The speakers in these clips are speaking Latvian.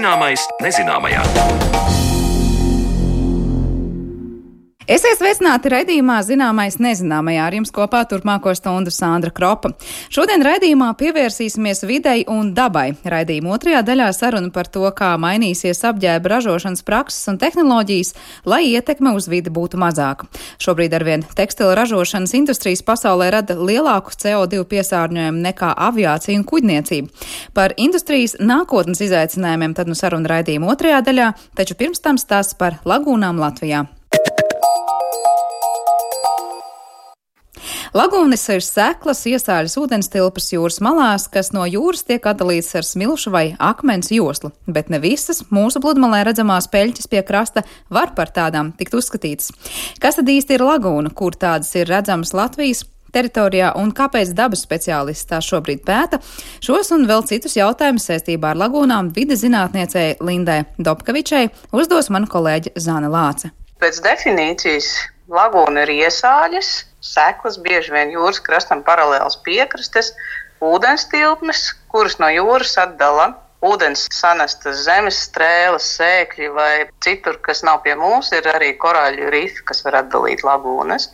Zināmais nezināmajā. Esiet sveicināti raidījumā Zināmais nezināmajā ar jums kopā turpmāko stundu Sandra Kropa. Šodien raidījumā pievērsīsimies videi un dabai. Raidījuma otrajā daļā saruna par to, kā mainīsies apģērba ražošanas prakses un tehnoloģijas, lai ietekme uz vidi būtu mazāka. Šobrīd arvien tekstila ražošanas industrijas pasaulē rada lielāku CO2 piesārņojumu nekā aviācija un kuģniecība. Par industrijas nākotnes izaicinājumiem tad nu saruna raidījuma otrajā daļā, taču pirms tam stāsts par lagūnām Latvijā. Lagūnas ir seklas, iesāļas ūdenstilpas jūras malās, kas no jūras tiek atdalīts ar smilšu vai akmens joslu, bet ne visas mūsu pludmalē redzamās peļķes pie krasta var par tādām tikt uzskatītas. Kas tad īsti ir lagūna, kur tādas ir redzamas Latvijas? teritorijā un kāpēc dabas speciālists tā šobrīd pēta. Šos un vēl citus jautājumus saistībā ar lagūnām vide zinātniecei Lindai Dobkavičai uzdos mana kolēģe Zāne Lāce. Pēc definīcijas lagūna ir iesāļas, seklas, bieži vien jūras krastam paralēlas piekrastes, ūdens tilpnes, kuras no jūras atdala ūdens sanestas zemes strēles, sēkļi vai citur, kas nav pie mums, ir arī korāļu rifi, kas var atdalīt lagūnas.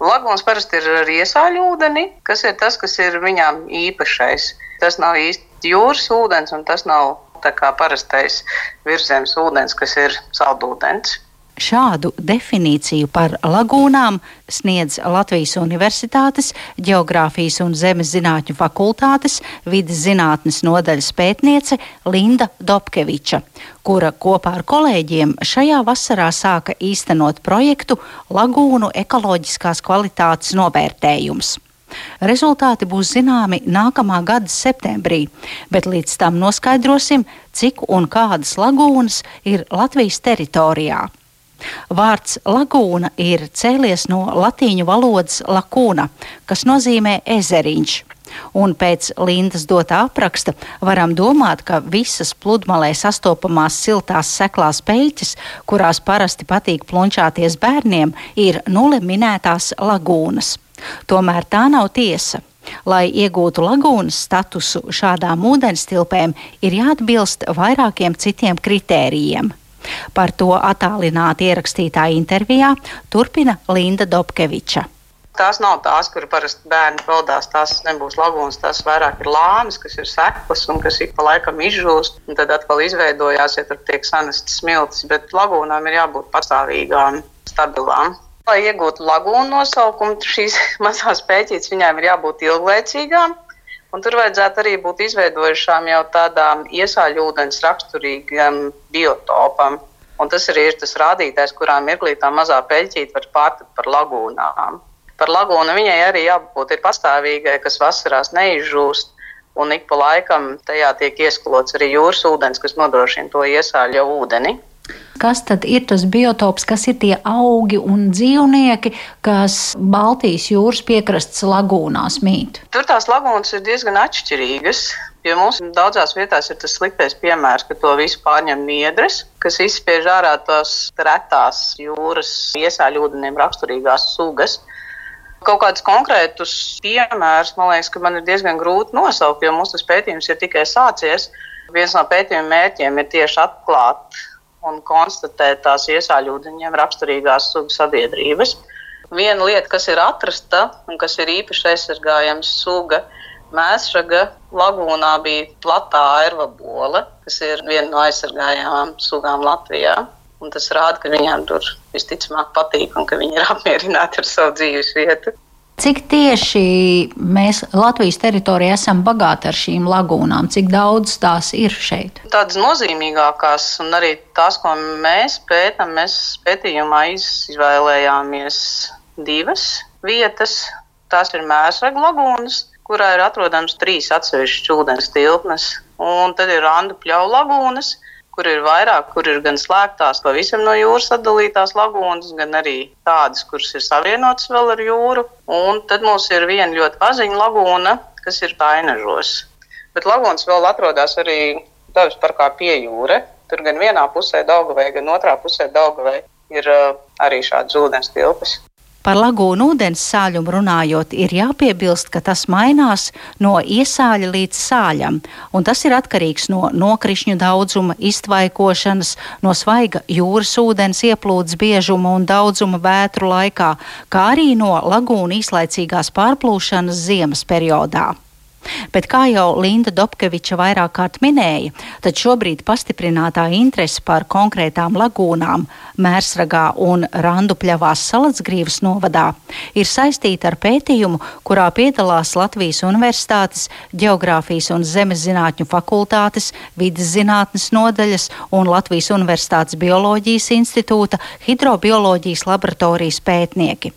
Lagūnas parasti ir ar iesāļu ūdeni, kas ir tas, kas ir viņām īpašais. Tas nav īsti jūras ūdens, un tas nav tā kā parastais virsmas ūdens, kas ir saldūdens. Šādu definīciju par lagūnām sniedz Latvijas Universitātes Geogrāfijas un Zemes zinātņu fakultātes vidas zinātnes nodaļas pētniece Linda Dobkeviča, kura kopā ar kolēģiem šajā vasarā sāka īstenot projektu Lagūnu ekoloģiskās kvalitātes novērtējums. Rezultāti būs zināmi nākamā gada septembrī, bet līdz tam noskaidrosim, cik un kādas lagūnas ir Latvijas teritorijā. Vārds lagūna ir cēlies no latīņu valodas lakūna, kas nozīmē ezeriņš. Un pēc Lindas dotā apraksta varam domāt, ka visas pludmalē sastopamās siltās seklās peļķes, kurās parasti patīk plunčāties bērniem, ir nulle minētās lagūnas. Tomēr tā nav tiesa. Lai iegūtu lagūnas statusu šādām ūdenstilpēm, ir jāatbilst vairākiem citiem kritērijiem. Par to attālināti ierakstītā intervijā turpina Linda Dobkeviča. Tās nav tās, kur parasti bērni peldās. Tās nebūs lagūnas, tās vairāk ir lāmas, kas ir seklas un kas ik pa laikam izžūst. Tad atkal izveidojās, ja tur tiek sanestas smiltis. Bet lagūnām ir jābūt pastāvīgām, stabilām. Lai iegūtu lagūnu nosaukumu, šīs mazās pēķītes viņām ir jābūt ilglaicīgām Un tur vajadzētu arī būt izveidojušām jau tādām iesāļūdens raksturīgam biotopam. Un tas arī ir tas rādītājs, kurā mirklī tā mazā peļķīte var pārtikt par lagūnām. Par lagūnu viņai arī jābūt pastāvīgai, kas vasarās neizžūst. Un ik pa laikam tajā tiek ieskalots arī jūras ūdens, kas nodrošina to iesāļu ūdeni. Kas tad ir tas biotops, kas ir tie augi un dzīvnieki, kas Baltijas jūras piekrastes lagūnās mīt? Tur tās lagūnas ir diezgan atšķirīgas. Jo mums daudzās vietās ir tas sliktais piemērs, ka to visu pārņem niedres, kas izspiež ārā tās retās jūras iesāļūdeniem raksturīgās sugas. Kaut kādus konkrētus piemērus, man liekas, ka man ir diezgan grūti nosaukt, jo mūsu pētījums ir tikai sācies. Viens no pētījuma mērķiem ir tieši atklāt un konstatēt tās iesāļūdeņiem raksturīgās sugu sabiedrības. Viena lieta, kas ir atrasta un kas ir īpaši aizsargājama suga, Mēsraga lagūnā bija platā airvabola, kas ir viena no aizsargājamām sugām Latvijā. Un tas rāda, ka viņiem tur visticamāk patīk un ka viņi ir apmierināti ar savu dzīves vietu. Cik tieši mēs Latvijas teritorijā esam bagāti ar šīm lagūnām, cik daudz tās ir šeit? Tādas nozīmīgākās, un arī tās, ko mēs pētām, mēs pētījumā izvēlējāmies divas vietas. Tās ir mēsraga lagūnas, kurā ir atrodams trīs atsevišķas ūdens tilpnes, un tad ir randu pļauju lagūnas kur ir vairāk, kur ir gan slēgtās, pavisam no jūras atdalītās lagūnas, gan arī tādas, kuras ir savienotas vēl ar jūru. Un tad mums ir viena ļoti paziņa lagūna, kas ir Tainažos. Bet lagūnas vēl atrodas arī Dabas parkā pie jūra. Tur gan vienā pusē Daugavai, gan otrā pusē Daugavai ir uh, arī šādas ūdens tilpes. Par lagūnu ūdens sāļumu runājot, ir jāpiebilst, ka tas mainās no iesāļa līdz sāļam, un tas ir atkarīgs no nokrišņu daudzuma, iztvaikošanas, no svaiga jūras ūdens ieplūdes biežuma un daudzuma vētru laikā, kā arī no lagūnu īslaicīgās pārplūšanas ziemas periodā. Bet, kā jau Linda Dobkeviča vairāk kārt minēja, tad šobrīd pastiprinātā interese par konkrētām lagūnām Mērsragā un Randupļavās Salacgrīvas novadā ir saistīta ar pētījumu, kurā piedalās Latvijas Universitātes Geogrāfijas un Zemes zinātņu fakultātes, vidas zinātnes nodaļas un Latvijas Universitātes Bioloģijas institūta hidrobioloģijas laboratorijas pētnieki.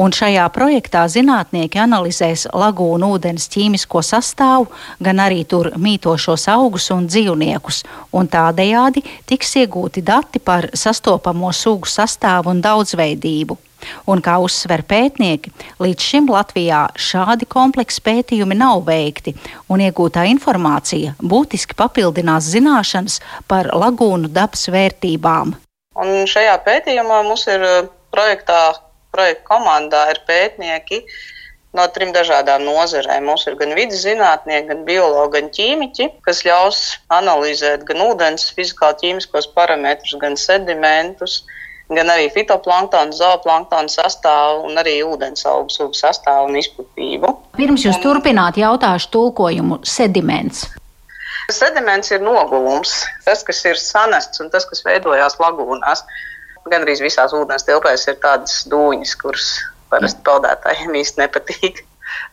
Un šajā projektā zinātnieki analizēs lagūnu ūdens ķīmisko sastāvu, gan arī tur mītošos augus un dzīvniekus, un tādējādi tiks iegūti dati par sastopamo sugu sastāvu un daudzveidību. Un, kā uzsver pētnieki, līdz šim Latvijā šādi kompleksi pētījumi nav veikti, un iegūtā informācija būtiski papildinās zināšanas par lagūnu dabas vērtībām. Un šajā pētījumā mums ir eh, projektā projekta komandā ir pētnieki no trim dažādām nozarēm. Mums ir gan vidus zinātnieki, gan biologi, gan ķīmiķi, kas ļaus analizēt gan ūdens fizikālo-ķīmiskos parametrus, gan sedimentus, gan arī fitoplanktonu, zooplanktonu sastāvu un arī ūdens augu sugu sastāvu un izplatību. Pirms jūs un, turpināt, jautāšu tulkojumu sediments. Sediments ir nogulums, tas, kas ir sanests un tas, kas veidojās lagūnās gandrīz visās ūdens tilpēs ir tādas dūņas, kuras parasti peldētājiem īsti nepatīk.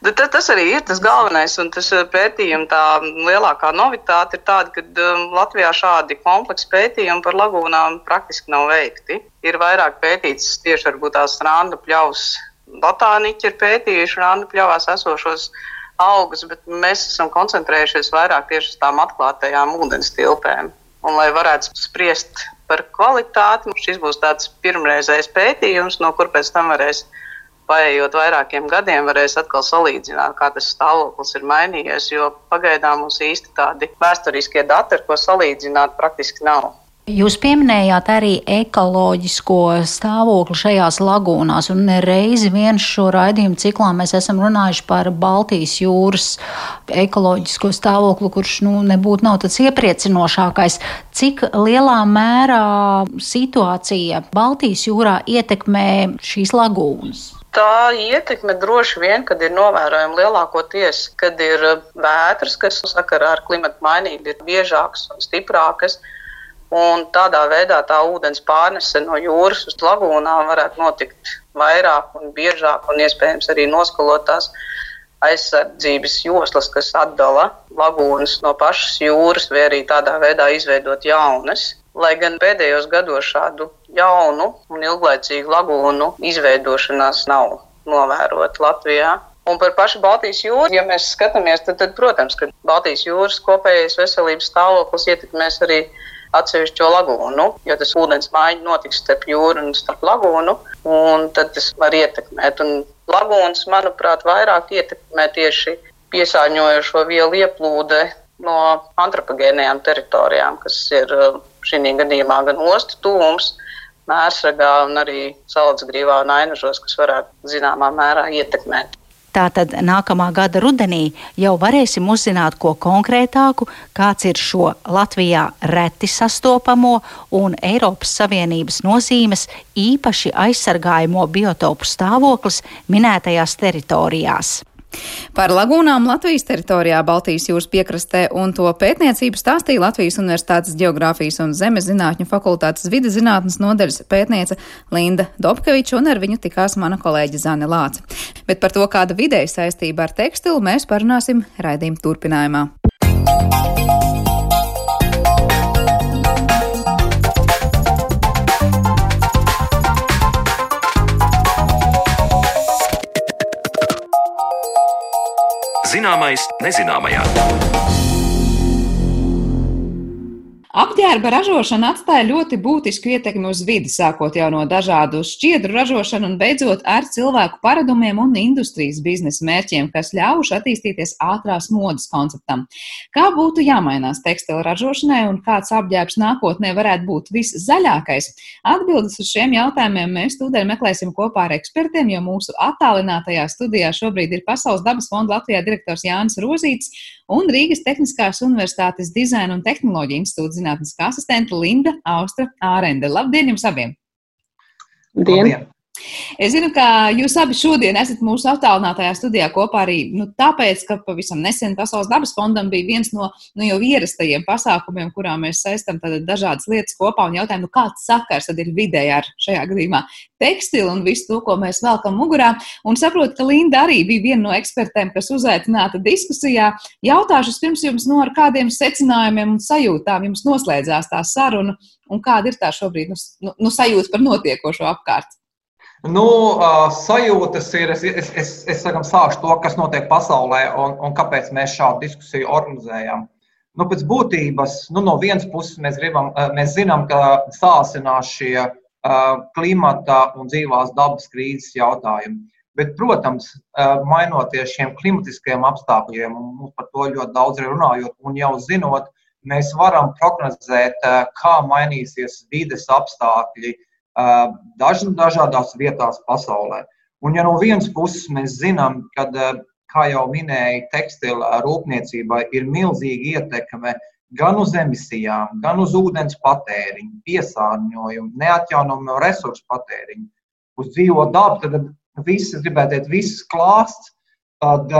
Bet tas arī ir tas galvenais, un tas eh, pētījums, tā lielākā novitāte ir tāda, ka um, Latvijā šādi kompleksi pētījumi par lagūnām praktiski nav veikti. Ir vairāk pētīts tieši varbūt tās rānu pļavas. Botāniķi ir pētījuši rānu pļavās esošos augus, bet mēs esam koncentrējušies vairāk tieši uz tām atklātajām ūdens tilpēm. Un, lai varētu spriest par kvalitāti. Šis būs tāds pirmreizējs pētījums, no kur pēc tam varēs, paējot vairākiem gadiem, varēs atkal salīdzināt, kā tas stāvoklis ir mainījies. Jo pagaidām mums īsti tādi vēsturiskie dati, ar ko salīdzināt, praktiski nav. Jūs pieminējāt arī ekoloģisko stāvokli šajās lagūnās, un reizi vien šo raidījumu ciklā mēs esam runājuši par Baltijas jūras ekoloģisko stāvokli, kurš nu, nebūtu nav tāds iepriecinošākais. Cik lielā mērā situācija Baltijas jūrā ietekmē šīs lagūnas? Tā ietekme droši vien, kad ir novērojama lielākoties, kad ir vētras, kas sakarā ar klimatu mainību ir biežākas un stiprākas. Un tādā veidā tā ūdens pārnese no jūras uz lagūnām varētu notikt vairāk un biežāk, un iespējams arī noskalot tās aizsardzības joslas, kas atdala lagūnas no pašas jūras, vai arī tādā veidā izveidot jaunas. Lai gan pēdējos gados šādu jaunu un ilglaicīgu lagūnu izveidošanās nav novērota Latvijā. Un par pašu Baltijas jūru, ja mēs skatāmies, tad, tad protams, ka Baltijas jūras kopējais veselības stāvoklis ietekmēs arī atsevišķo lagūnu, jo tas ūdens maiņa notiks starp jūru un starp lagūnu, un tad tas var ietekmēt. Un lagūnas, manuprāt, vairāk ietekmē tieši piesārņojošo vielu ieplūde no antropogēnajām teritorijām, kas ir uh, šī gadījumā gan ostu tūms, mērsragā un arī salacgrīvā un ainažos, kas varētu zināmā mērā ietekmēt. Tātad nākamā gada rudenī jau varēsim uzzināt ko konkrētāku, kāds ir šo Latvijā reti sastopamo un Eiropas Savienības nozīmes īpaši aizsargājamo biotopu stāvoklis minētajās teritorijās. Par lagūnām Latvijas teritorijā, Baltijas jūras piekrastē un to pētniecību stāstīja Latvijas Universitātes Geogrāfijas un Zemes zinātņu fakultātes vidas zinātnes nodaļas pētniece Linda Dobkeviča, un ar viņu tikās mana kolēģe Zane Lāce. Bet par to, kāda videi saistība ar tekstilu, mēs parunāsim raidījuma turpinājumā. Zināmais nezināmajā. Apģērba ražošana atstāja ļoti būtisku ietekmi uz vidi, sākot jau no dažādu šķiedru ražošanu un beidzot ar cilvēku paradumiem un industrijas biznesa mērķiem, kas ļaujuši attīstīties ātrās modes konceptam. Kā būtu jāmainās tekstila ražošanai un kāds apģērbs nākotnē varētu būt viszaļākais? Atbildes uz šiem jautājumiem mēs tūdaļ meklēsim kopā ar ekspertiem, jo mūsu attālinātajā studijā šobrīd ir Pasaules dabas fonda Latvijā direktors Jānis Rozīts un Rīgas Tehniskās Universitātes dizaina un tehnoloģija institūta zinātniskā asistente Linda Austra Ārende. Labdien jums abiem! Dien. Labdien! Es zinu, ka jūs abi šodien esat mūsu attālinātajā studijā kopā arī nu, tāpēc, ka pavisam nesen Pasaules dabas fondam bija viens no nu, jau ierastajiem pasākumiem, kurā mēs saistām dažādas lietas kopā un jautājam, nu, kāds sakars tad ir vidē ar šajā gadījumā tekstilu un visu to, ko mēs velkam mugurā. Un saprotu, ka Linda arī bija viena no ekspertēm, kas uzaicināta diskusijā. Jautāšu pirms jums, no nu, ar kādiem secinājumiem un sajūtām jums noslēdzās tā saruna un kāda ir tā šobrīd nu, nu, nu sajūta par notiekošo apkārt. Nu, sajūtas ir, es, es, es, es sakam, sāšu to, kas notiek pasaulē un, un kāpēc mēs šādu diskusiju organizējam. Nu, pēc būtības, nu, no vienas puses mēs, gribam, mēs zinām, ka sāsinās šie klimata un dzīvās dabas krīzes jautājumi. Bet, protams, mainoties šiem klimatiskajiem apstākļiem, un mums par to ļoti daudz runājot, un jau zinot, mēs varam prognozēt, kā mainīsies vides apstākļi, daž, dažādās vietās pasaulē. Un, ja no vienas puses mēs zinām, ka, kā jau minēja, tekstila rūpniecībai ir milzīga ietekme gan uz emisijām, gan uz ūdens patēriņu, piesārņojumu, neatjaunojumu resursu patēriņu, uz dzīvo dabu, tad viss, gribētu teikt, viss klāsts. Tad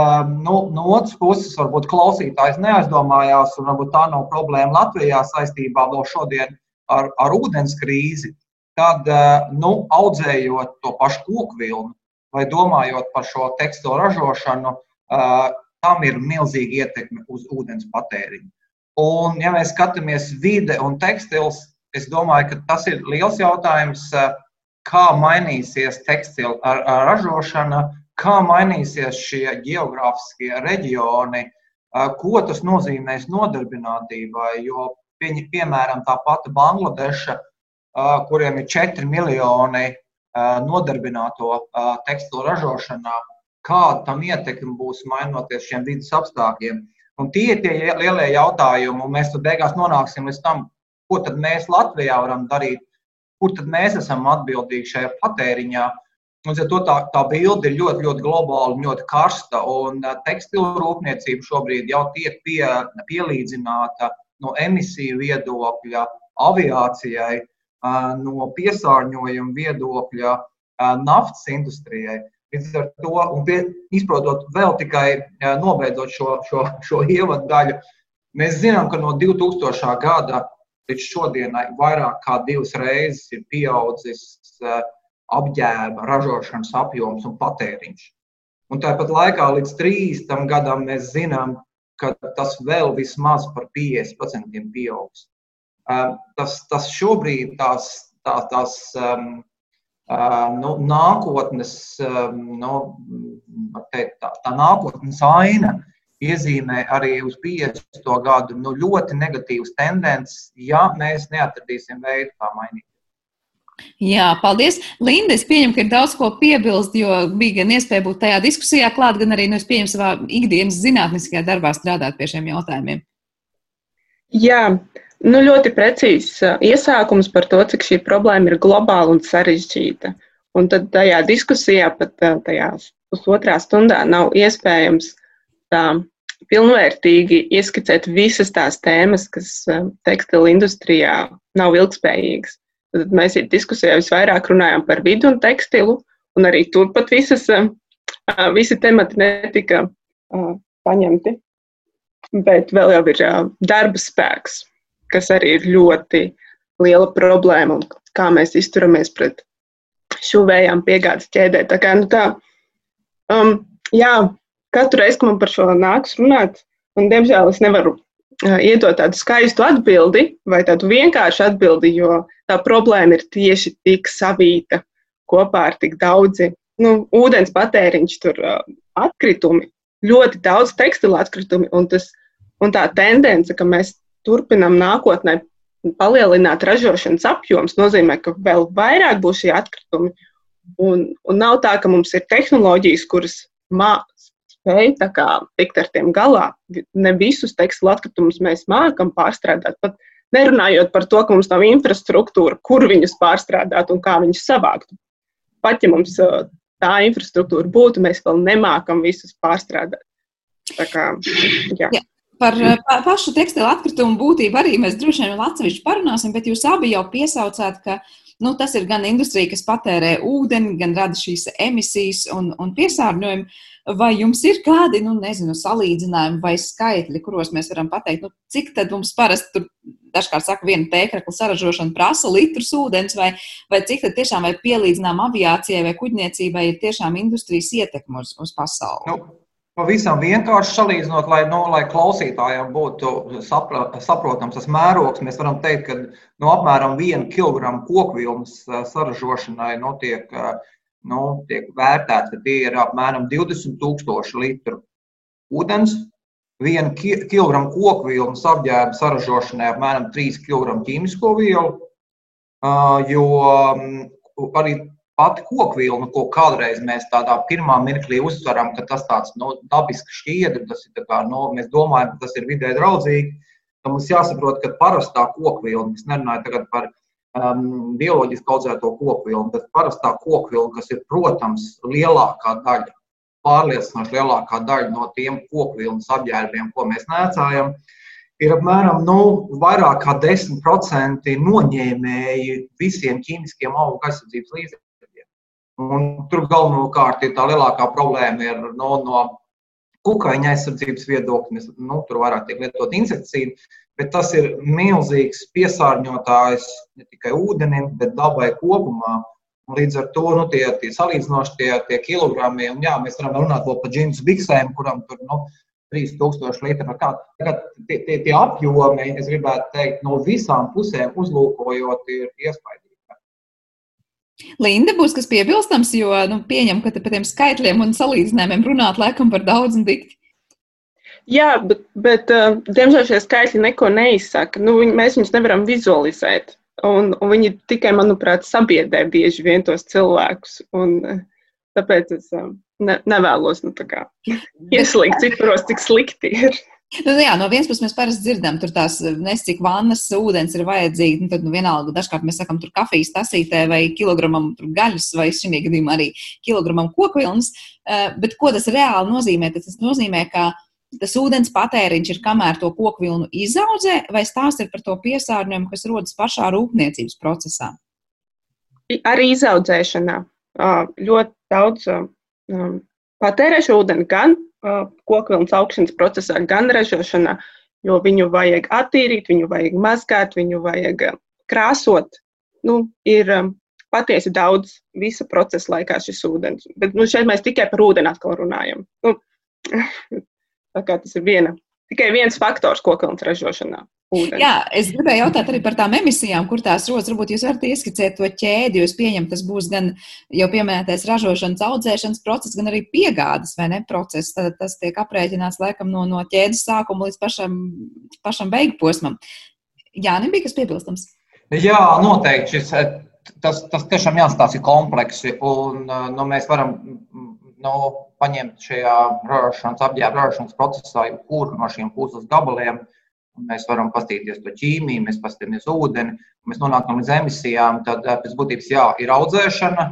nu, no otras puses, varbūt klausītājs neaizdomājās, un varbūt tā nav problēma Latvijā saistībā vēl šodien ar, ar ūdens krīzi tad eh, nu, audzējot to pašu koku vilnu vai domājot par šo tekstilu ražošanu, eh, tam ir milzīga ietekme uz ūdens patēriņu. Un, ja mēs skatāmies vide un tekstils, es domāju, ka tas ir liels jautājums, eh, kā mainīsies tekstilu ražošana, kā mainīsies šie geogrāfiskie reģioni, ko tas nozīmēs nodarbinātībai. Jo, piemēram, tā pati Bangladeša kuriem ir 4 miljoni nodarbināto tekstilu ražošanā, kāda tam ietekme būs mainoties šiem vidas apstākļiem. Un tie ir tie lielie jautājumi, un mēs beigās nonāksim līdz tam, ko tad mēs Latvijā varam darīt, kur tad mēs esam atbildīgi šajā patēriņā. Un, ja tā, tā bilde ir ļoti, ļoti globāla un ļoti karsta, un tekstilu rūpniecība šobrīd jau tiek pie, pielīdzināta no emisiju viedokļa aviācijai, no piesārņojuma viedokļa naftas industrijai. Līdz ar to, un pie, izprotot vēl tikai nobeidzot šo, šo, šo ievadu daļu, mēs zinām, ka no 2000. gada līdz šodienai vairāk kā divas reizes ir pieaudzis apģērba ražošanas apjoms un patēriņš. Un tāpat laikā līdz 30 gadam mēs zinām, ka tas vēl vismaz par 50% pieaugs. Tas, tas šobrīd tās, tā, tās um, nu, nākotnes, um, nu, teikt, tā, tā nākotnes aina iezīmē arī uz 50. gadu nu, ļoti negatīvas tendences, ja mēs neatradīsim veidu, kā mainīt. Jā, paldies. Linda, es pieņemu, ka ir daudz ko piebilst, jo bija gan iespēja būt tajā diskusijā klāt, gan arī, nu, es pieņemu savā ikdienas zinātniskajā darbā strādāt pie šiem jautājumiem. Jā, Nu, ļoti precīzs iesākums par to, cik šī problēma ir globāla un sarežģīta. Un tad tajā diskusijā, pat tajā pusotrā stundā, nav iespējams tā pilnvērtīgi ieskicēt visas tās tēmas, kas tekstila industrijā nav ilgspējīgas. Tad mēs diskusijā visvairāk runājām par vidu un tekstilu, un arī turpat visas, visi temati netika paņemti. Bet vēl jau ir darba spēks, kas arī ir ļoti liela problēma un kā mēs izturamies pret šuvējām piegādes ķēdē. Tā kā, nu tā, um, jā, katru reizi, kad man par šo nāks runāt, un diemžēl es nevaru uh, iedot tādu skaistu atbildi vai tādu vienkāršu atbildi, jo tā problēma ir tieši tik savīta kopā ar tik daudzi nu, ūdens patēriņš, tur uh, atkritumi, ļoti daudz tekstilu atkritumi un, tas, un tā tendence, ka mēs turpinam nākotnē palielināt ražošanas apjoms, nozīmē, ka vēl vairāk būs šie atkritumi. Un, un nav tā, ka mums ir tehnoloģijas, kuras spēj tikt ar tiem galā. Ne visus tekstilu atkritumus mēs mākam pārstrādāt. Pat nerunājot par to, ka mums nav infrastruktūra, kur viņus pārstrādāt un kā viņus savākt. Pat ja mums tā infrastruktūra būtu, mēs vēl nemākam visus pārstrādāt. Tā kā, jā. Jā. Par, par pašu tekstilu atkritumu būtību arī mēs droši vien vēl atsevišķi parunāsim, bet jūs abi jau piesaucāt, ka nu, tas ir gan industrija, kas patērē ūdeni, gan rada šīs emisijas un, un piesārņojumu. Vai jums ir kādi, nu, nezinu, salīdzinājumi vai skaitļi, kuros mēs varam pateikt, nu, cik tad mums parasti tur dažkārt saka, viena tēkrakla saražošana prasa litrus ūdens, vai, vai cik tad tiešām vai pielīdzinām aviācijai vai kuģniecībai ir tiešām industrijas ietekme uz, uz pasauli? Nu, Pavisam vienkārši salīdzinot, lai, no, lai klausītājiem būtu sapra, saprotams tas mērogs, mēs varam teikt, ka no apmēram 1 kg kokvilnas saražošanai no, tiek, no, tiek vērtēts, ka tie ir apmēram 20,000 litru ūdens. 1 kg kokvilnas apģērba saražošanai apmēram 3 kg ķīmisko vielu, jo arī pati kokvilna, ko kādreiz mēs tādā pirmā mirklī uztveram, ka tas tāds no, nu, dabisks šķiedra, tas ir kā, no, nu, mēs domājam, ka tas ir vidē draudzīgi, tad mums jāsaprot, ka parastā kokvilna, es nerunāju tagad par um, bioloģiski audzēto kokvilnu, bet parastā kokvilna, kas ir, protams, lielākā daļa, pārliecinoši lielākā daļa no tiem kokvilnas apģērbiem, ko mēs nēcājam, ir apmēram nu, vairāk kā 10% noņēmēji visiem ķīmiskiem augu aizsardzības līdzekļiem. Un tur galvenokārt ir tā lielākā problēma ir, no, no kukaiņa aizsardzības viedokļa. Nu, tur vairāk tiek lietot insekticīdi, bet tas ir milzīgs piesārņotājs ne tikai ūdenim, bet dabai kopumā. Un līdz ar to nu, tie, tie salīdzinoši tie, tie kilogrami, un jā, mēs varam runāt par džinsu biksēm, kuram tur nu, 3000 litru. Tagad tie, tie, tie apjomi, es gribētu teikt, no visām pusēm uzlūkojot, ir iespaidīgi. Linda būs kas piebilstams, jo nu, pieņem, ka par tiem skaitļiem un salīdzinājumiem runāt laikam par daudz un dikti. Jā, bet, bet uh, diemžēl šie skaitļi neko neizsaka. Nu, viņi, mēs viņus nevaram vizualizēt. Un, un viņi tikai, manuprāt, sabiedrē bieži vien tos cilvēkus. Un, uh, tāpēc es uh, ne, nevēlos nu, ieslīgt ciparos, cik slikti ir. Nu, jā, no vienas puses mēs parasti dzirdam, tur tās nesik vannas, ūdens ir vajadzīgi. Nu, tad, nu, vienalga, dažkārt mēs sakam, tur kafijas tasītē vai kilogramam gaļas, vai šī gadījumā arī kilogramam kokvilnas. Uh, bet ko tas reāli nozīmē? Tas nozīmē, ka tas ūdens patēriņš ir kamēr to kokvilnu izaudzē, vai stāsts ir par to piesārņojumu, kas rodas pašā rūpniecības procesā? Arī izaudzēšanā ļoti daudz patērē šo ūdeni gan kokvilnas augšanas procesā, gan ražošanā, jo viņu vajag attīrīt, viņu vajag mazgāt, viņu vajag krāsot. Nu, ir patiesi daudz visa procesa laikā šis ūdens. Bet nu, šeit mēs tikai par ūdeni atkal runājam. Nu, tā kā tas ir viena, tikai viens faktors kokvilnas ražošanā. Ūdens. Jā, es gribēju jautāt arī par tām emisijām, kur tās rodas. Varbūt jūs varat ieskicēt to ķēdi, jo es pieņemu, tas būs gan jau pieminētais ražošanas, audzēšanas process, gan arī piegādes vai ne process. Tad tas tiek aprēķināts laikam no, no ķēdes sākuma līdz pašam, pašam beigu posmam. Jā, nebija kas piebilstams. Jā, noteikti. Šis, tas, tas tiešām jāstāsta kompleksi, un nu, mēs varam nu, paņemt šajā ražošanas apģērba ražošanas procesā jebkuru no šiem puzles gabaliem Mēs varam paskatīties to ķīmiju, mēs paskatāmies ūdeni, mēs nonākam līdz emisijām. Tad eh, pēc būtības jā, ir audzēšana,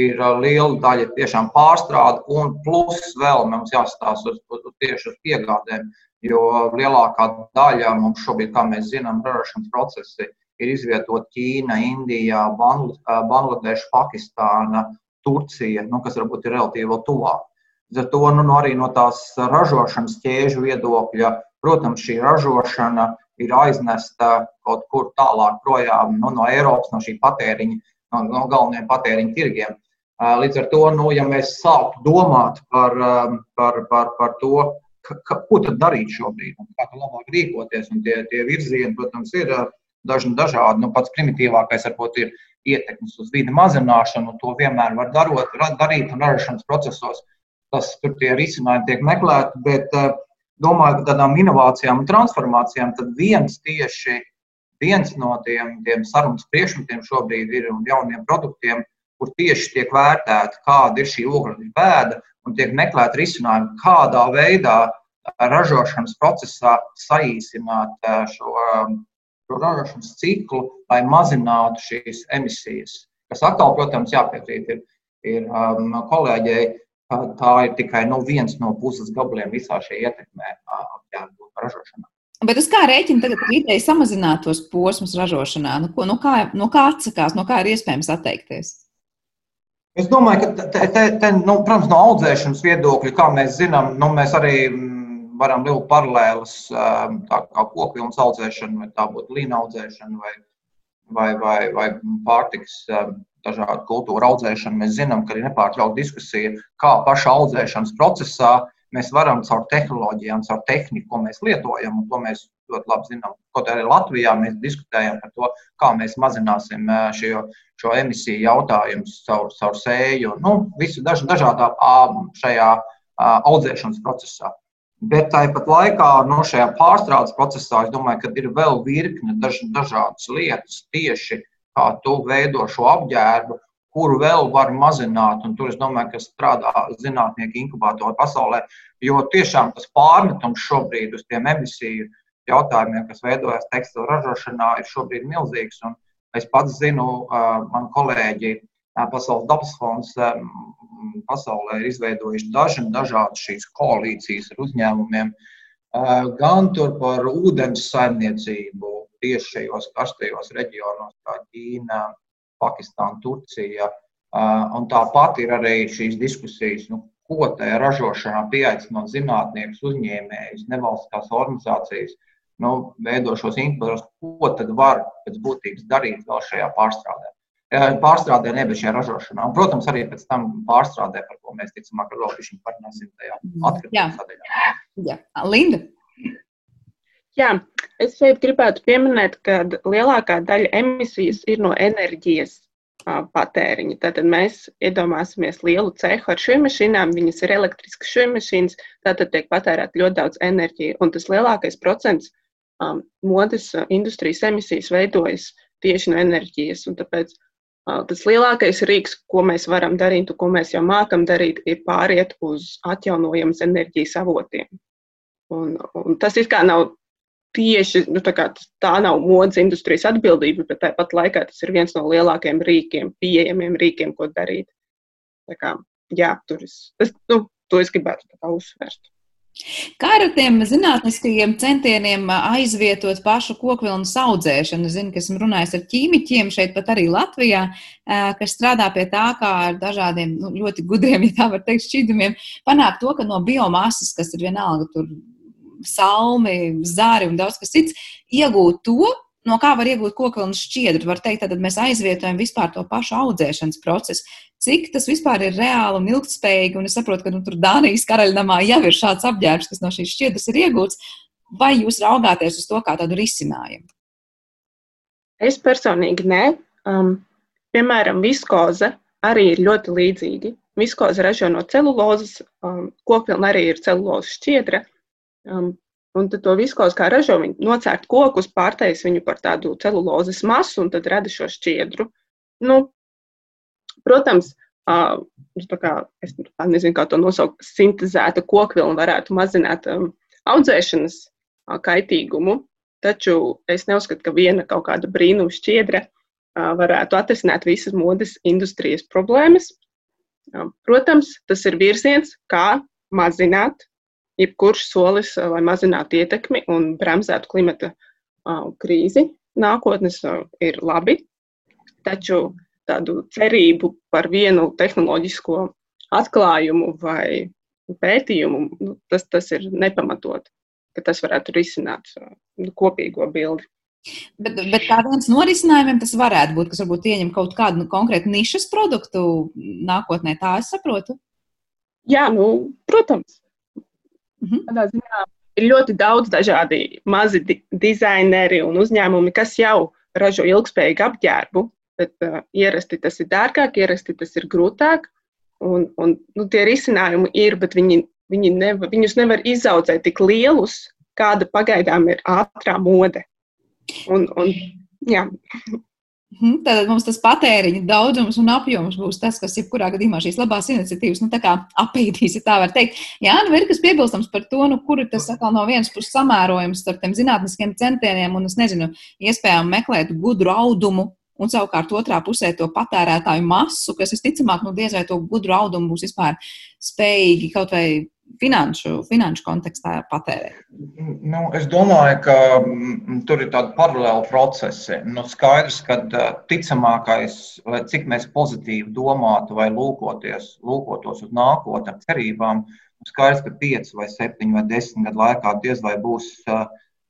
ir eh, liela daļa tiešām pārstrāde, un plus vēl mums jāstāsta uz, uz, tieši uz piegādēm, jo lielākā daļa mums šobrīd, kā mēs zinām, ražošanas procesi ir izvietot Ķīna, Indija, eh, Bangladeša, Pakistāna, Turcija, nu, kas varbūt ir relatīvi tuvāk. Līdz ar to nu, arī no tās ražošanas ķēžu viedokļa Protams, šī ražošana ir aiznesta kaut kur tālāk projām nu, no Eiropas, no šī patēriņa, no, no galvenajiem patēriņa tirgiem. Līdz ar to, nu, ja mēs sāktu domāt par, par, par, par to, ka, ko tad darīt šobrīd, un kā labāk rīkoties, un tie, tie virzieni, protams, ir dažni dažādi. Nu, pats primitīvākais varbūt ir ietekmes uz vidi mazināšanu, un to vienmēr var darot, darīt un ražošanas procesos. Tas tur tie risinājumi tiek meklēti, bet uh, domāju par tādām inovācijām un transformācijām, tad viens tieši viens no tiem, tiem sarunas priekšmetiem šobrīd ir un jauniem produktiem, kur tieši tiek vērtēta, kāda ir šī ogļu bēda un tiek meklēt risinājumi, kādā veidā ražošanas procesā saīsināt šo, šo ražošanas ciklu, lai mazinātu šīs emisijas. Kas atkal, protams, jāpiekrīt ir, ir um, kolēģei, tā ir tikai nu, viens no puses gabaliem visā šajā ietekmē apģērbu ražošanā. Bet uz kā rēķina tagad ideja samazināt tos posmus ražošanā? Nu, ko, nu kā, no kā atsakās, no kā ir iespējams atteikties? Es domāju, ka, te, te, te, nu, protams, no audzēšanas viedokļa, kā mēs zinām, nu, mēs arī mm, varam vilkt paralēlus, tā kā kokvilnas audzēšana, vai tā būtu līna audzēšana, vai, vai, vai, vai pārtiks dažādu kultūru audzēšana. Mēs zinām, ka ir nepārtraukta diskusija, kā paša audzēšanas procesā mēs varam caur tehnoloģijām, caur tehniku, ko mēs lietojam, un to mēs ļoti labi zinām. Kaut arī Latvijā mēs diskutējam par to, kā mēs mazināsim šo, šo emisiju jautājumu caur, caur sēju, nu, visu daž, dažādā šajā audzēšanas procesā. Bet tāpat laikā no nu, šajā pārstrādes procesā es domāju, ka ir vēl virkne daž, dažādas lietas, tieši kā tu veido šo apģērbu, kuru vēl var mazināt. Un tur es domāju, ka strādā zinātnieki inkubatoru pasaulē, jo tiešām tas pārmetums šobrīd uz tiem emisiju jautājumiem, kas veidojas tekstilu ražošanā, ir šobrīd milzīgs. Un es pats zinu, man kolēģi Pasaules dabas fonds pasaulē ir izveidojuši daži dažādas šīs koalīcijas ar uzņēmumiem, gan par ūdens saimniecību tieši šajos karstajos reģionos, kā Ķīna, Pakistāna, Turcija. Un tāpat ir arī šīs diskusijas, nu, ko tajā ražošanā pieaicinot zinātniekus, uzņēmējus, nevalstiskās organizācijas, nu, veido šos inkubatorus, ko tad var pēc būtības darīt vēl šajā pārstrādē. Pārstrādē, nevis šajā ražošanā. Un, protams, arī pēc tam pārstrādē, par ko mēs ticamāk ar vēl šīm parunāsim tajā atkrituma sadaļā. Jā, Linda. Jā, es šeit gribētu pieminēt, ka lielākā daļa emisijas ir no enerģijas patēriņa. Tātad mēs iedomāsimies lielu cehu ar šīm mašīnām, viņas ir elektriskas šīm mašīnas, tātad tiek patērēta ļoti daudz enerģija. Un tas lielākais procents um, modes industrijas emisijas veidojas tieši no enerģijas. Tāpēc uh, tas lielākais rīks, ko mēs varam darīt, un ko mēs jau mākam darīt, ir pāriet uz atjaunojamas enerģijas avotiem. Un, un tas it kā nav tieši nu, tā, tā nav modes industrijas atbildība, bet tāpat laikā tas ir viens no lielākajiem rīkiem, pieejamiem rīkiem, ko darīt. Tā kā, jā, tur es, es, nu, to es gribētu uzsvērt. Kā ar tiem zinātniskajiem centieniem aizvietot pašu kokvilnu audzēšanu? Es zinu, ka esmu runājis ar ķīmiķiem šeit, pat arī Latvijā, kas strādā pie tā, kā ar dažādiem nu, ļoti gudriem, ja tā var teikt, šķidrumiem, panākt to, ka no biomasas, kas ir vienalga tur salmi, zāri un daudz kas cits, iegūt to, no kā var iegūt kokvilnas šķiedru. Var teikt, tad mēs aizvietojam vispār to pašu audzēšanas procesu. Cik tas vispār ir reāli un ilgspējīgi, un es saprotu, ka nu, tur Dānijas karaļnamā jau ir šāds apģērbs, kas no šīs šķiedras ir iegūts. Vai jūs raugāties uz to kā tādu risinājumu? Es personīgi nē. Um, piemēram, viskoze arī ir ļoti līdzīga. Viskoze ražo no celulozes, um, kokvilna arī ir celulozes šķiedra. Um, un tad to viskos kā ražo, viņi nocērt kokus, pārtais viņu par tādu celulozes masu un tad rada šo šķiedru. Nu, protams, uh, kā, es nezinu, kā to nosaukt, sintēzēta kokvilna varētu mazināt um, audzēšanas uh, kaitīgumu, taču es neuzskatu, ka viena kaut kāda brīnuma šķiedra uh, varētu atrisināt visas modes industrijas problēmas. Uh, protams, tas ir virziens, kā mazināt jebkurš solis, lai mazinātu ietekmi un bremzētu klimata krīzi nākotnes, ir labi. Taču tādu cerību par vienu tehnoloģisko atklājumu vai pētījumu, nu, tas, tas ir nepamatot, ka tas varētu risināt uh, kopīgo bildi. Bet, bet kā viens no risinājumiem tas varētu būt, kas varbūt ieņem kaut kādu nu, konkrētu nišas produktu nākotnē, tā es saprotu? Jā, nu, protams. Mhm. Tādā ziņā ir ļoti daudz dažādi mazi di dizaineri un uzņēmumi, kas jau ražo ilgspējīgu apģērbu, bet uh, ierasti tas ir dārgāk, ierasti tas ir grūtāk. Un, un, nu, tie risinājumi ir, bet viņi, viņi nevar, viņus nevar izaudzēt tik lielus, kāda pagaidām ir ātrā mode. Un, un, jā. Mhm, Tātad mums tas patēriņa daudzums un apjoms būs tas, kas jebkurā gadījumā šīs labās iniciatīvas nu, apīdīs, ja tā var teikt. Jā, nu ir kas piebilstams par to, nu, kur ir tas atkal no vienas puses samērojums starp tiem zinātniskiem centieniem un, es nezinu, iespējām meklēt gudru audumu. Un savukārt otrā pusē to patērētāju masu, kas visticamāk, nu, diez vai to gudru audumu būs vispār spējīgi kaut vai finanšu, finanšu kontekstā patērēt? Nu, es domāju, ka mm, tur ir tādi paralēli procesi. Nu, skaidrs, ka ticamākais, lai cik mēs pozitīvi domātu vai lūkoties, lūkotos uz nākotnē, cerībām, skaidrs, ka 5 vai 7 vai 10 gadu laikā diez vai būs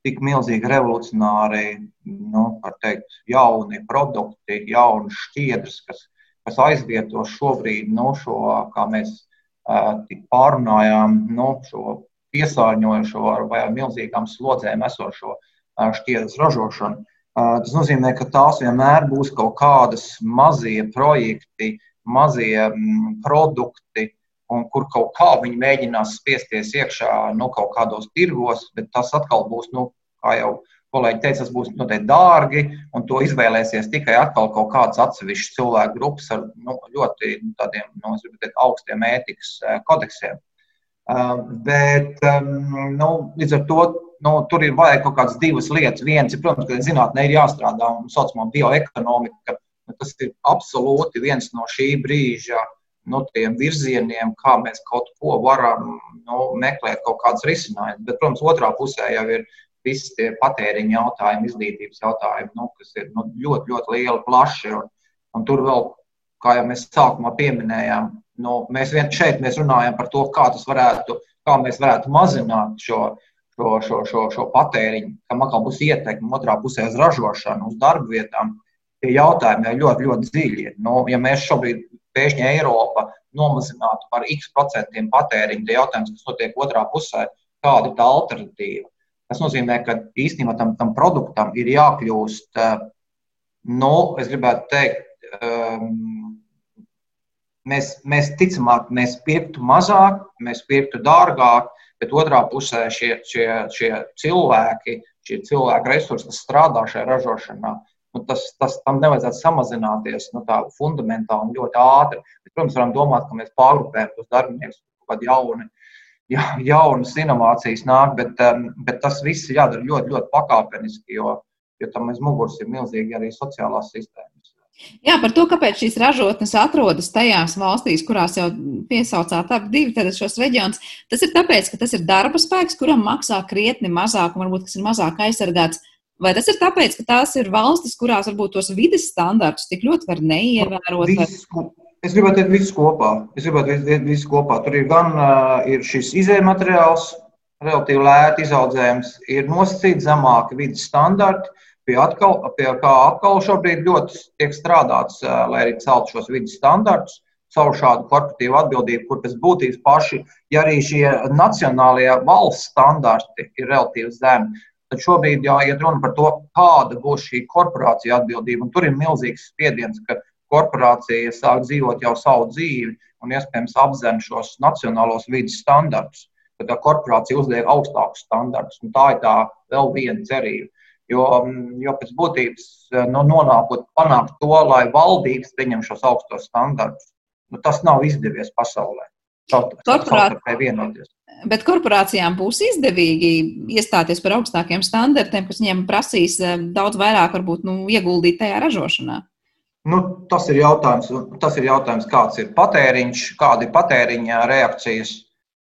tik milzīgi revolucionāri, nu, teikt, jauni produkti, jaunas šķiedras, kas, kas aizvieto šobrīd nu, šo, kā mēs pārunājām nu, šo piesārņojošo vai milzīgām slodzēm esošo šķiedras ražošanu. Tas nozīmē, ka tās vienmēr būs kaut kādas mazie projekti, mazie produkti, un kur kaut kā viņi mēģinās spiesties iekšā nu, kaut kādos tirgos, bet tas atkal būs, nu, kā jau kolēģi teica, tas būs noteikti dārgi, un to izvēlēsies tikai atkal kaut kāds atsevišķs cilvēku grupas ar nu, ļoti tādiem, nu, teikt, augstiem ētikas eh, kodeksiem. Uh, bet um, nu, līdz ar to nu, tur ir vajag kaut kādas divas lietas. Viens ir, protams, ka zinātnē ir jāstrādā un saucamā bioekonomika. Tas ir absolūti viens no šī brīža nu, virzieniem, kā mēs kaut ko varam nu, meklēt, kaut kādas risinājumus. Bet, protams, otrā pusē jau ir visi tie patēriņa jautājumi, izglītības jautājumi, nu, kas ir nu, ļoti, ļoti lieli, plaši. Un, un tur vēl, kā jau mēs sākumā pieminējām, nu, mēs vien šeit mēs runājam par to, kā varētu, kā mēs varētu mazināt šo, šo, šo, šo, šo patēriņu, kam atkal būs ietekme otrā pusē uz ražošanu, uz darba vietām. Tie jautājumi ir ļoti, ļoti dziļi. Nu, ja mēs šobrīd pēkšņi Eiropa nomazinātu par x procentiem patēriņu, tad jautājums, kas notiek otrā pusē, kāda ir tā alternatīva? Tas nozīmē, ka īstenībā tam, tam produktam ir jākļūst, eh, nu, es gribētu teikt, um, mēs, mēs ticamāk, mēs pirktu mazāk, mēs pirktu dārgāk, bet otrā pusē šie, šie, šie cilvēki, šie cilvēku resursi, kas strādā šajā ražošanā, nu, tas, tas tam nevajadzētu samazināties nu, tā fundamentāli un ļoti ātri. Bet, protams, varam domāt, ka mēs pārgrupējam tos darbiniekus kaut kādi jauni ja, jaunas inovācijas nāk, bet, um, bet tas viss ir jādara ļoti, ļoti pakāpeniski, jo, jo tam aiz muguras ir milzīgi arī sociālās sistēmas. Jā, par to, kāpēc šīs ražotnes atrodas tajās valstīs, kurās jau piesaucāt abi divi tādas šos reģionus. Tas ir tāpēc, ka tas ir darba spēks, kuram maksā krietni mazāk, un varbūt kas ir mazāk aizsargāts. Vai tas ir tāpēc, ka tās ir valstis, kurās varbūt tos vidas standartus tik ļoti var neievērot? Visu, Es gribētu teikt, visu kopā. Es gribētu teikt, visu kopā. Tur ir gan uh, ir šis izējuma materiāls, relatīvi lēti izaudzējums, ir nosacīti zemāki vidas standarti, pie, atkal, pie kā atkal šobrīd ļoti tiek strādāts, uh, lai arī celtu šos vidas standartus caur šādu korporatīvu atbildību, kur pēc būtības paši, ja arī šie nacionālie valsts standarti ir relatīvi zemi, tad šobrīd jāiet runa par to, kāda būs šī korporācija atbildība. Un tur ir milzīgs spiediens, ka korporācija sāk dzīvot jau savu dzīvi un iespējams apzem šos nacionālos vidas standartus. Tad korporācija uzliek augstākus standartus, un tā ir tā vēl viena cerība. Jo, mm, jo pēc būtības nu, nonākot panākt to, lai valdības pieņem šos augstos standartus, nu, tas nav izdevies pasaulē. Korporācija. Bet korporācijām būs izdevīgi iestāties par augstākiem standartiem, kas viņiem prasīs eh, daudz vairāk varbūt, nu, ieguldīt tajā ražošanā. Nu, tas, ir tas ir jautājums, kāds ir patēriņš, kāda ir patēriņa reakcijas.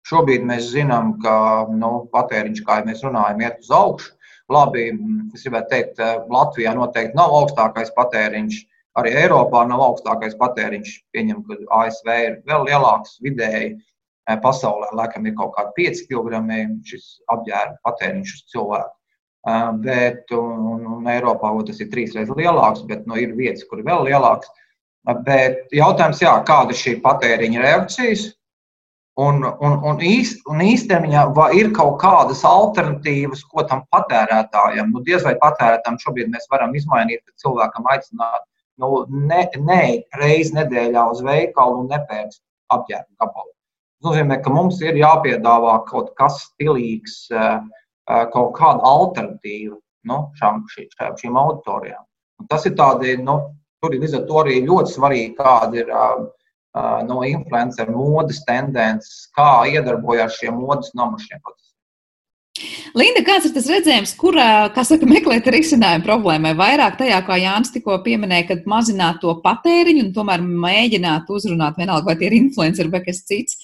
Šobrīd mēs zinām, ka nu, patēriņš, kā jau mēs runājam, iet uz augšu. Labi, es gribētu teikt, Latvijā noteikti nav augstākais patēriņš. Arī Eiropā nav augstākais patēriņš. Pieņem, ka ASV ir vēl lielāks vidēji. Pasaulē laikam ir kaut kādi 5 kg šis apģērba patēriņš uz cilvēku. Bet, un, un Eiropā tas ir trīs reizes lielāks, bet nu, ir vietas, kur ir vēl lielāks. Bet jautājums, jā, kāda ir šī patēriņa reakcijas? Un, un, un, īst, un īstenībā ir kaut kādas alternatīvas, ko tam patērētājam. Nu, diez vai patērētājam šobrīd mēs varam izmainīt, ka cilvēkam aicināt nu, ne, ne reizi nedēļā uz veikalu un nepērkt apģērbu gabalu. Tas nozīmē, ka mums ir jāpiedāvā kaut kas stilīgs. Uh, kaut kāda alternatīva. nu, šām, šī, šīm auditorijām. Un tas ir tādi, nu, tur ir līdz ar to arī ļoti svarīgi, kāda ir uh, no influenceru modes tendences, kā iedarbojās šie modes nomašiem procesi. Linda, kāds ir tas redzējums, kur, saka, meklēt risinājumu problēmai? Vairāk tajā, kā Jānis tikko pieminēja, kad mazināt to patēriņu un tomēr mēģināt uzrunāt vienalga, vai tie ir influenceri vai kas cits,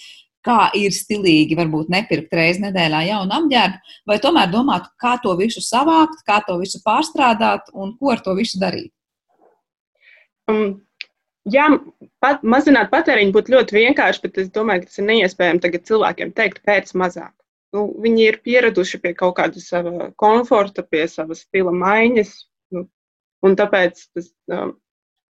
kā ir stilīgi varbūt nepirkt reizi nedēļā jaunu apģērbu, vai tomēr domāt, kā to visu savākt, kā to visu pārstrādāt un ko ar to visu darīt? Um, jā, pat, mazināt patēriņu būtu ļoti vienkārši, bet es domāju, ka tas ir neiespējami tagad cilvēkiem teikt, pēc mazāk nu, viņi ir pieraduši pie kaut kāda sava komforta, pie savas stila maiņas. Nu, un tāpēc tas, um,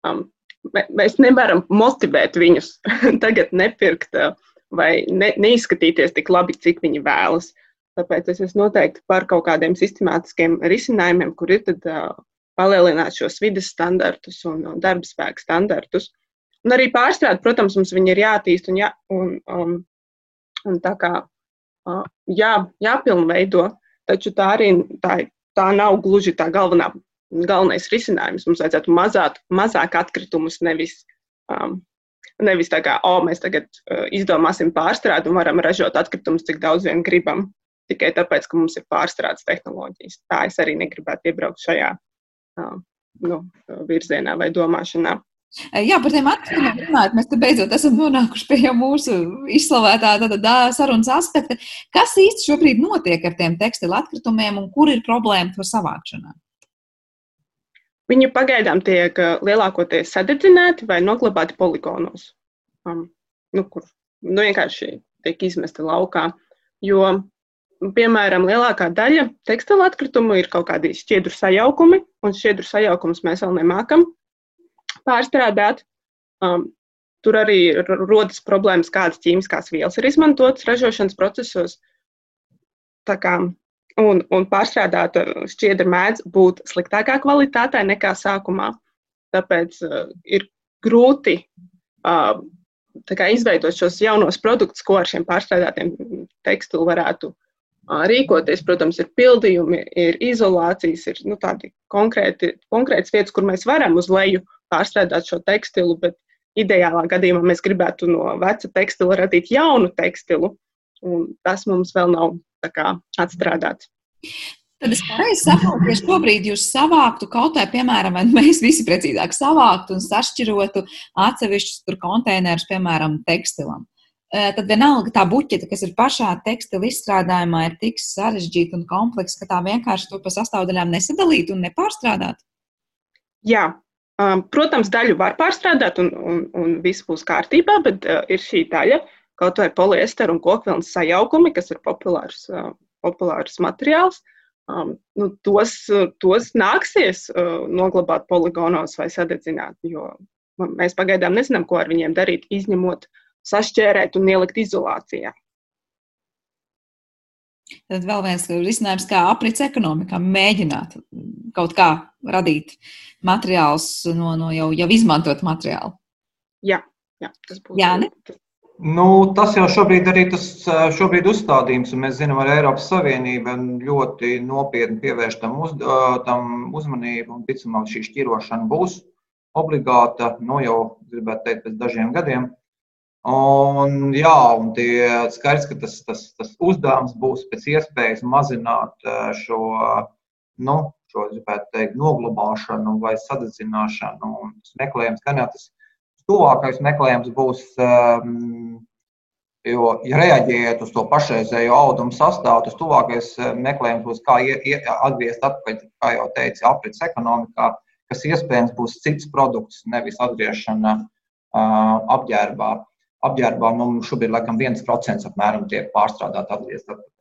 um, mēs nevaram motivēt viņus tagad nepirkt uh, vai ne, neizskatīties tik labi, cik viņi vēlas. Tāpēc es esmu noteikti par kaut kādiem sistemātiskiem risinājumiem, kur ir tad, uh, palielināt šos vidas standartus un uh, darba spēka standartus. Un arī pārstrādāt, protams, mums ir jātīst un, jā, un, um, un tā kā jā, jāpilnveido, taču tā arī tā, tā nav gluži tā galvenā, galvenais risinājums. Mums vajadzētu mazāt, mazāk atkritumus, nevis, um, nevis tā kā, o, mēs tagad uh, izdomāsim pārstrādi un varam ražot atkritumus, cik daudz vien gribam, tikai tāpēc, ka mums ir pārstrādes tehnoloģijas. Tā es arī negribētu iebraukt šajā uh, nu, virzienā vai domāšanā. Jā, par tiem atkritumiem runājot, mēs te beidzot esam nonākuši pie mūsu izslavētā tāda sarunas aspekta. Kas īsti šobrīd notiek ar tiem tekstilu atkritumiem un kur ir problēma to savākšanā? Viņi pagaidām tiek lielākoties sadedzināti vai noglabāti poligonos, um, nu, kur nu, vienkārši tiek izmesti laukā. Jo, piemēram, lielākā daļa tekstilu atkritumu ir kaut kādi šķiedru sajaukumi, un šķiedru sajaukumus mēs vēl nemākam pārstrādāt. Um, tur arī rodas problēmas, kādas ķīmiskās vielas ir izmantotas ražošanas procesos. Kā, un, un pārstrādāta šķiedra mēdz būt sliktākā kvalitātē nekā sākumā. Tāpēc uh, ir grūti uh, izveidot šos jaunos produktus, ko ar šiem pārstrādātiem tekstilu varētu uh, rīkoties. Protams, ir pildījumi, ir izolācijas, ir nu, tādi konkrēti, konkrētas vietas, kur mēs varam uz leju pārstrādāt šo tekstilu, bet ideālā gadījumā mēs gribētu no veca tekstila radīt jaunu tekstilu, un tas mums vēl nav kā, atstrādāts. Tad es pareizi saprotu, ka šobrīd jūs savāktu kaut vai, piemēram, mēs visi precīzāk savāktu un sašķirotu atsevišķus konteinerus, piemēram, tekstilam. Tad vienalga tā buķete, kas ir pašā tekstila izstrādājumā, ir tik sarežģīta un kompleksa, ka tā vienkārši to pa sastāvdaļām nesadalītu un nepārstrādātu. Jā, Um, protams, daļu var pārstrādāt, un, un, un viss būs kārtībā, bet uh, ir šī daļa, kaut vai poliestera un kokvilnas sajaukumi, kas ir populārs, populārs materiāls. Um, nu, tos, tos nāksies uh, noglabāt poligonos vai sadedzināt, jo mēs pagaidām nezinām, ko ar viņiem darīt, izņemot, sašķērēt un ielikt izolācijā. Tad vēl viens risinājums, kā aprits ekonomikā, mēģināt kaut kā radīt materiālus no, no jau, jau izmantot materiālu. Jā, jā tas būtu. Jā, ne? Nu, tas jau šobrīd arī tas šobrīd uzstādījums, un mēs zinām, ka Eiropas Savienība ļoti nopietni pievērš tam, uz, tam uzmanību, ticamāk šī šķirošana būs obligāta, nu, jau, gribētu teikt, pēc dažiem gadiem. Un, jā, un tie skaidrs, ka tas, tas, tas uzdevums būs pēc iespējas mazināt šo, nu, šo teikt, noglabāšanu vai sadedzināšanu. Un tas meklējums, gan jau tas tuvākais meklējums būs, um, jo, ja reaģējot uz to pašreizējo audumu sastāvu, tas tuvākais eh, meklējums būs, kā ie, ie, atgriezt atpakaļ, kā jau teicu, aprits ekonomikā, kas iespējams būs cits produkts, nevis atgriešana uh, apģērbā apģērbā nu, šobrīd laikam 1% apmēram tiek pārstrādāti atgriezt atpakaļ.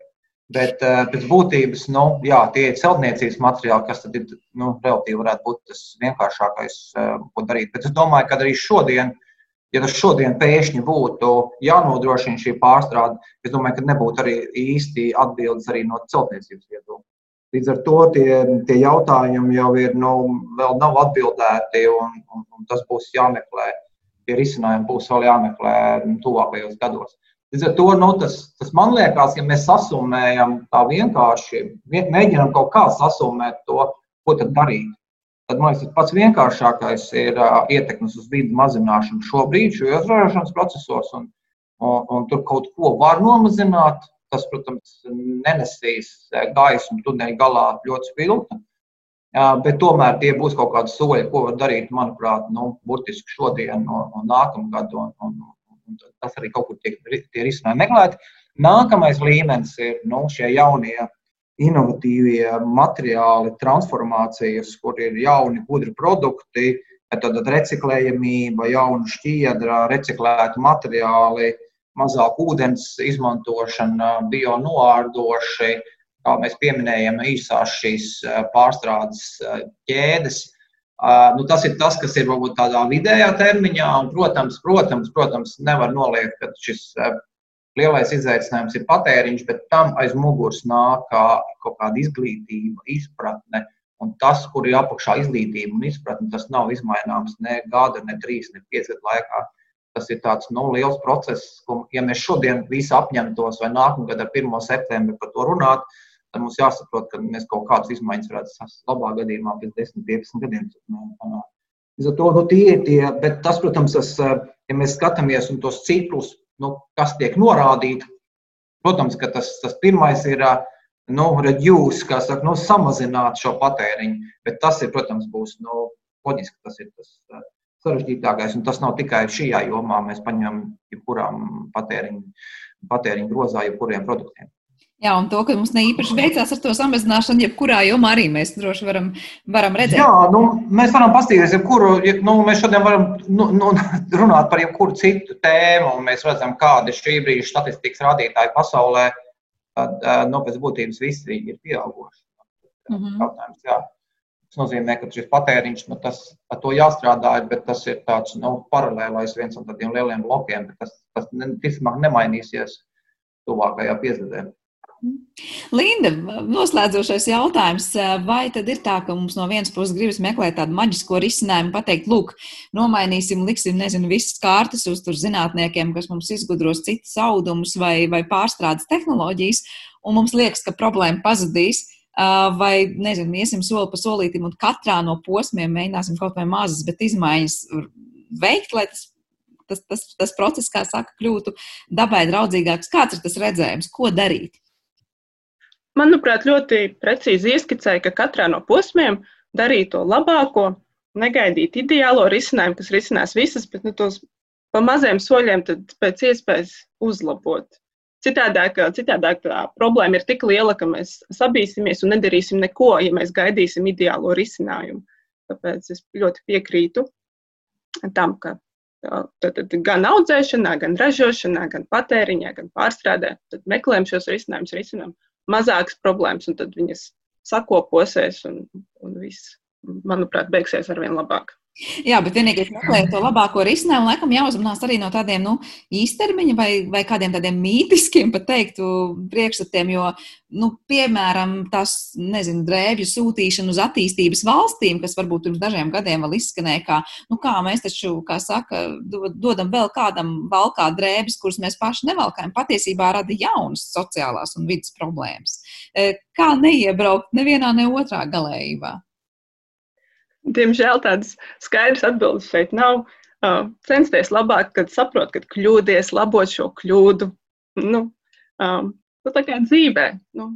Bet uh, pēc būtības, nu, jā, tie ir celtniecības materiāli, kas tad ir, nu, relatīvi varētu būt tas vienkāršākais, uh, ko darīt. Bet es domāju, ka arī šodien, ja tas šodien pēkšņi būtu jānodrošina šī pārstrāde, es domāju, ka nebūtu arī īsti atbildes arī no celtniecības viedokļa. Līdz ar to tie, tie jautājumi jau ir, nu, vēl nav atbildēti, un, un, un tas būs jāmeklē tie risinājumi būs vēl jāmeklē tuvākajos gados. Līdz ar to nu, tas, tas man liekas, ja mēs sasumējam tā vienkārši, mēģinām kaut kā sasumēt to, ko tad darīt. Tad man liekas, pats vienkāršākais ir uh, ietekmes uz vidi mazināšana šobrīd, šajos ražošanas procesos. Un, un, un tur kaut ko var nomazināt. Tas, protams, nenesīs gaismu tuneļa galā ļoti spilgti. Bet tomēr tie būs kaut kādi soļi, ko var darīt, manuprāt, nu, burtiski šodien un, un nākamgad. Un, un, un tas arī kaut kur tiek tie risinājumi meklēti. Nākamais līmenis ir nu, šie jaunie inovatīvie materiāli, transformācijas, kur ir jauni gudri produkti, tad reciklējamība, jauna šķiedra, reciklēti materiāli, mazāk ūdens izmantošana, bio noārdoši, kā mēs pieminējam, īsās šīs pārstrādes ķēdes. Nu, tas ir tas, kas ir varbūt tādā vidējā termiņā, un, protams, protams, protams nevar noliegt, ka šis lielais izaicinājums ir patēriņš, bet tam aiz muguras nāk kaut kāda izglītība, izpratne. Un tas, kur ir apakšā izglītība un izpratne, tas nav izmaināms ne gada, ne trīs, ne pieci gadu laikā. Tas ir tāds nu, liels process, ko, ja mēs šodien visi apņemtos vai nākamgad ar 1. septembri par to runāt, tad mums jāsaprot, ka mēs kaut kādas izmaiņas varētu sasniegt labā gadījumā pēc 10, 15 gadiem. Līdz ar to nu, tie ir tie, bet tas, protams, tas, ja mēs skatāmies un tos ciklus, nu, kas tiek norādīti, protams, ka tas, tas pirmais ir nu, reduce, kā saka, nu, samazināt šo patēriņu, bet tas ir, protams, būs nu, loģiski, tas ir tas sarežģītākais, un tas nav tikai šajā jomā, mēs paņemam jebkurām patēriņu, patēriņu grozā, jebkuriem produktiem. Jā, un to, ka mums ne īpaši veicās ar to samazināšanu, jebkurā jomā arī mēs droši varam, varam redzēt. Jā, nu, mēs varam paskatīties, jebkuru, nu, mēs šodien varam nu, nu, runāt par jebkuru citu tēmu, un mēs redzam, kādi ir šī brīža statistikas rādītāji pasaulē. Tad, nu, pēc būtības visi ir pieauguši. Mm -hmm. Jautājums, jā. Tas nozīmē, ka šis patēriņš, nu, tas ar to jāstrādā, bet tas ir tāds nu, paralēlais viens no tādiem lieliem blokiem, bet tas, tas ticamāk nemainīsies tuvākajā piecdesmitgadē. Linda, noslēdzošais jautājums. Vai tad ir tā, ka mums no vienas puses gribas meklēt tādu maģisko risinājumu, pateikt, lūk, nomainīsim, liksim, nezinu, visas kārtas uz tur zinātniekiem, kas mums izgudros citas audumus vai, vai pārstrādes tehnoloģijas, un mums liekas, ka problēma pazudīs. Vai, nezinu, iesim soli pa solītim un katrā no posmiem mēģināsim kaut vai mazas, bet izmaiņas veikt, lai tas tas, tas, tas process, kā saka, kļūtu dabai draudzīgāks. Kāds ir tas redzējums, ko darīt? Manuprāt, ļoti precīzi ieskicēja, ka katrā no posmiem darīt to labāko, negaidīt ideālo risinājumu, kas risinās visas, bet nu, tos pa maziem soļiem pēc iespējas uzlabot. Citādāk, citādāk tā problēma ir tik liela, ka mēs sabīsimies un nedarīsim neko, ja mēs gaidīsim ideālo risinājumu. Tāpēc es ļoti piekrītu tam, ka tad, tad gan audzēšanā, gan ražošanā, gan patēriņā, gan pārstrādē meklējam šos risinājumus, risinām mazākas problēmas, un tad viņas sakoposies, un, un viss, manuprāt, beigsies ar vien labāk. Jā, bet vienīgais meklējot to labāko risinājumu, laikam jāuzmanās arī no tādiem nu, īstermiņa vai, vai kādiem tādiem mītiskiem, pat teiktu, priekšstatiem, jo, nu, piemēram, tas, nezinu, drēbju sūtīšana uz attīstības valstīm, kas varbūt pirms dažiem gadiem vēl izskanēja, kā, nu, kā mēs taču, kā saka, dodam vēl kādam valkā drēbes, kuras mēs paši nevalkājam, patiesībā rada jaunas sociālās un vidas problēmas. Kā neiebraukt nevienā, ne otrā galējībā? Diemžēl tādas skaidras atbildes šeit nav. Uh, censties labāk, kad saprot, ka kļūdies, labot šo kļūdu. Nu, um, nu, tā kā dzīvē, nu,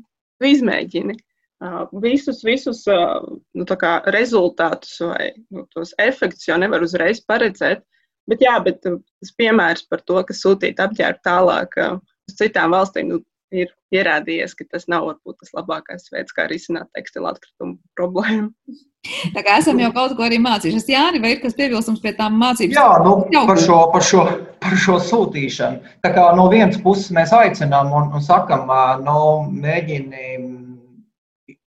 izmēģini uh, visus, visus uh, nu, rezultātus vai nu, tos efektus jau nevar uzreiz paredzēt. Bet, jā, bet tas piemērs par to, ka sūtīt apģērbu tālāk uh, uz citām valstīm, nu, ir pierādījies, ka tas nav varbūt tas labākais veids, kā risināt tekstilu atkritumu problēmu. Tā kā esam jau kaut ko arī mācījušies. Jā, vai ir kas piebilstams pie tām mācībām? Jā, nu, par, šo, par, šo, par šo sūtīšanu. Tā kā no vienas puses mēs aicinām un, un sakam, nu, mēģini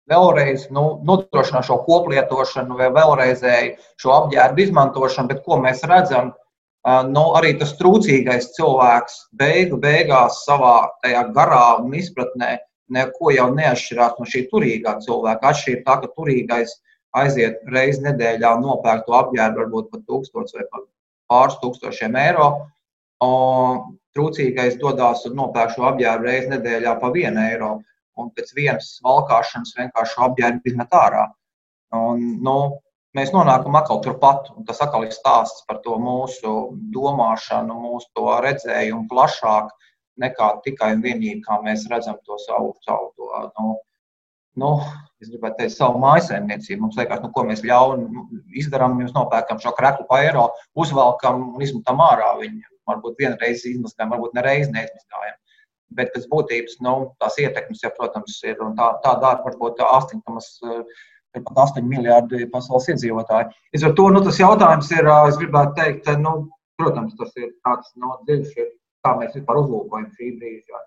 vēlreiz nu, nodrošināt šo koplietošanu vai vēlreizēju šo apģērbu izmantošanu, bet ko mēs redzam? Nu, arī tas trūcīgais cilvēks beigu beigās savā garā un izpratnē neko jau neatšķirās no šī turīgā cilvēka. Atšķirība tā, ka turīgais aiziet reizes nedēļā nopērkt to apģērbu varbūt par tūkstošu vai par pāris tūkstošiem eiro. Un trūcīgais dodas un nopērk šo apģērbu reizi nedēļā pa vienu eiro. Un pēc vienas valkāšanas vienkārši apģērbu izmet ārā. Un, nu, mēs nonākam atkal turpat. Tas atkal ir stāsts par to mūsu domāšanu, mūsu redzējumu plašāk nekā tikai un vienīgi, kā mēs redzam to savu, savu to, nu, nu, es gribētu teikt, savu mājsaimniecību. Mums liekas, nu, ko mēs ļaunu izdarām, mēs nopērkam šo kreklu pa eiro, uzvelkam un izmetam ārā viņu. Varbūt vienreiz izmazgājam, varbūt nereiz neizmazgājam. Bet pēc būtības nu, tās ietekmes, jau, protams, ir tā, tā dara varbūt 8,5 ir pat 8 miljardi pasaules iedzīvotāji. Līdz ar to nu, tas jautājums ir, es gribētu teikt, nu, protams, tas ir tāds no nu, dziļš, kā mēs vispār uzlūkojam šī brīža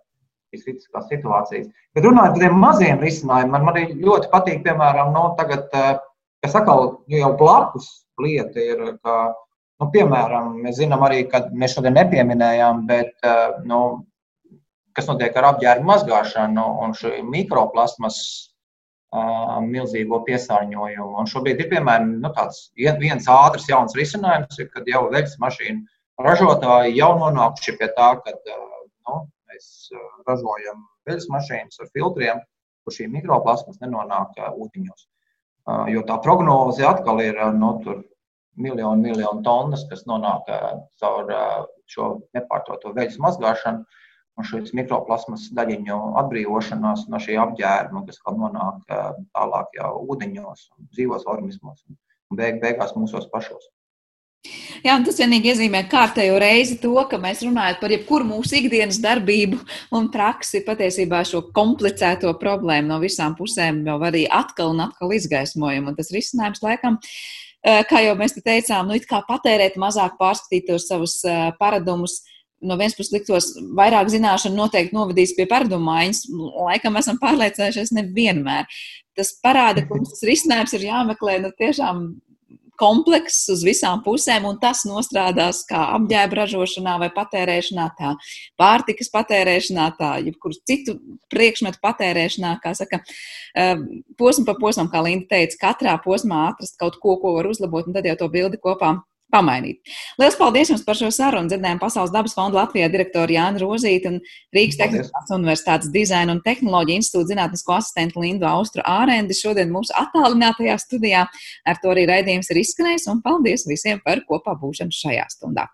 šīs kritiskās situācijas. Bet runājot par tiem maziem risinājumiem, man arī ļoti patīk, piemēram, no nu, tagad, kas atkal jau blakus lieta ir, ka, nu, piemēram, mēs zinām arī, ka mēs šodien nepieminējām, bet, nu, kas notiek ar apģērbu mazgāšanu un šo mikroplasmas milzīgo piesārņojumu. Un šobrīd ir piemēram nu, tāds viens ātrs, jauns risinājums, ir, kad jau veļas mašīnu ražotāji jau nonākuši pie tā, ka nu, mēs ražojam veļas mašīnas ar filtriem, kur šī mikroplasmas nenonāk ūdeņos. Jo tā prognoze atkal ir no nu, miljonu, miljonu tonnas, kas nonāk caur šo nepārtoto veļas mazgāšanu un šīs mikroplasmas daļiņu atbrīvošanās no šī apģērba, kas nonāk tālāk jau ūdeņos, dzīvos organismos un beig, beigās mūsos pašos. Jā, tas vienīgi iezīmē kārtējo reizi to, ka mēs runājam par jebkuru mūsu ikdienas darbību un praksi, patiesībā šo komplicēto problēmu no visām pusēm jau arī atkal un atkal izgaismojam. Un tas risinājums laikam, kā jau mēs te teicām, nu kā patērēt mazāk, pārskatīt tos savus paradumus, no vienas puses liktos, vairāk zināšanu noteikti novadīs pie maiņas. Laikam esam pārliecinājušies nevienmēr. Tas parāda, ka mums tas risinājums ir jāmeklē nu, tiešām komplekss uz visām pusēm, un tas nostrādās kā apģērba ražošanā vai patērēšanā, tā pārtikas patērēšanā, tā jebkuru citu priekšmetu patērēšanā, kā saka, eh, posmu pa posmam, kā Linda teica, katrā posmā atrast kaut ko, ko var uzlabot, un tad jau to bildi kopā pamainīt. Lielas paldies jums par šo sarunu. Dzirdējām Pasaules dabas fonda Latvijā direktoru Jānu Rozīti un Rīgas Tehniskās universitātes dizaina un tehnoloģija institūta zinātnisko asistentu Lindu Austru Ārendi šodien mūsu attālinātajā studijā. Ar to arī raidījums ir izskanējis un paldies visiem par kopā būšanu šajā stundā.